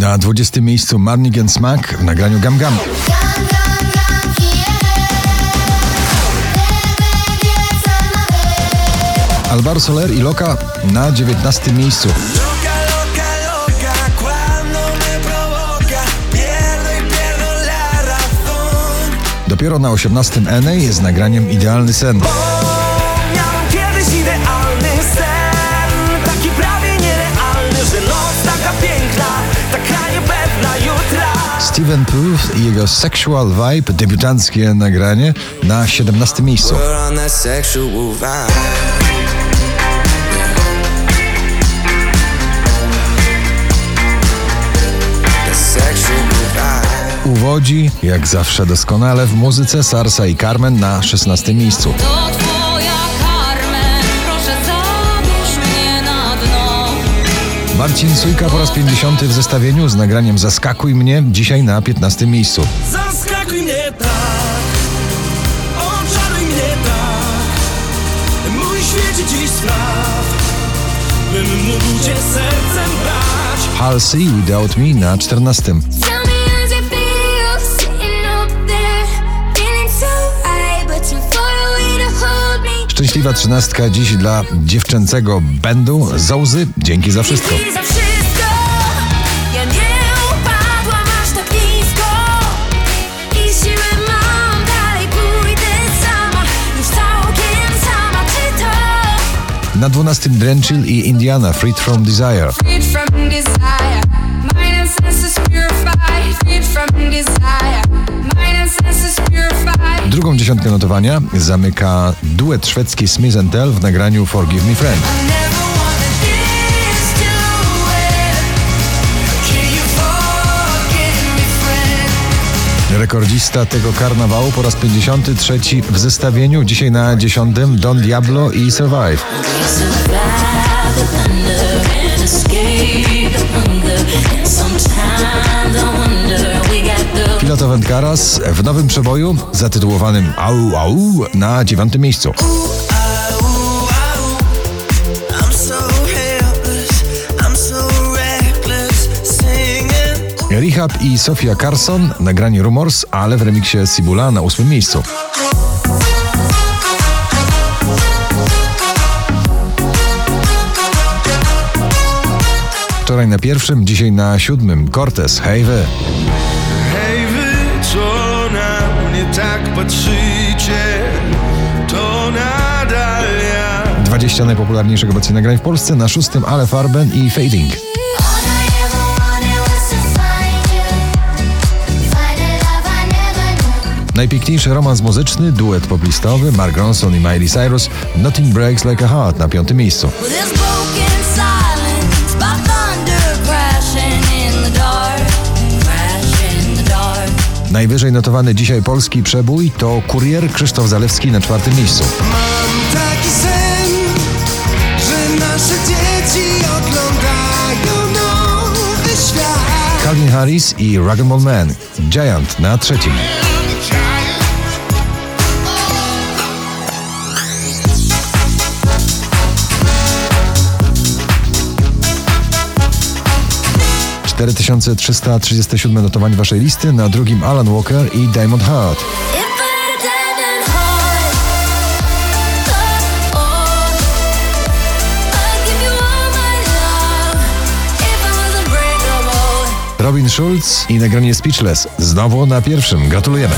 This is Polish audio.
Na 20 miejscu Marnigan Smack w nagraniu Gam Gam. Alvaro Soler i Loka na 19 miejscu. Y. Dopiero na 18 NA z nagraniem Idealny Sen. Steven Puth i jego Sexual Vibe, debiutanckie nagranie na 17 miejscu. Uwodzi, jak zawsze doskonale w muzyce Sarsa i Carmen na 16 miejscu. Marcin Sujka po raz 50 w zestawieniu z nagraniem Zaskakuj mnie, dzisiaj na 15 miejscu. Zaskakuj mnie tak, oczaruj mnie tak, mój świecie dziś spraw, bym mógł cię sercem brać. Halsey Without Me na 14. Szczęśliwa trzynastka dziś dla dziewczęcego będu Zołzy. Dzięki za wszystko. I za wszystko? Na 12 Drenchill i Indiana Freed from Desire. Drugą dziesiątkę notowania zamyka duet szwedzki Smith Tell w nagraniu forgive me, friend? Rekordzista tego karnawału po raz 53 w zestawieniu, dzisiaj na 10 Don Diablo i Survive. Survive Wędkaras w nowym przeboju zatytułowanym Au Au na dziewiątym miejscu. Rehab i Sofia Carson nagranie Rumors, ale w remiksie Sibula na ósmym miejscu. Wczoraj na pierwszym, dzisiaj na siódmym Cortez, hej wy. Tak patrzycie, to nadal ja. 20 najpopularniejszych obecnie nagrań w Polsce, na szóstym Ale Farben i Fading. Najpiękniejszy romans muzyczny, duet poplistowy, Mark Ronson i Miley Cyrus, Nothing Breaks Like a Heart na piątym miejscu. Najwyżej notowany dzisiaj polski przebój to Kurier Krzysztof Zalewski na czwartym miejscu. Mam taki sen, że nasze dzieci oglądają nowy świat. Calvin Harris i Rag'n'Ball Man, Giant na trzecim. Cztery tysiące trzysta trzydzieste siódme notowanie waszej listy, na drugim Alan Walker i Diamond Heart. Robin Schulz i nagranie Speechless, znowu na pierwszym. Gratulujemy.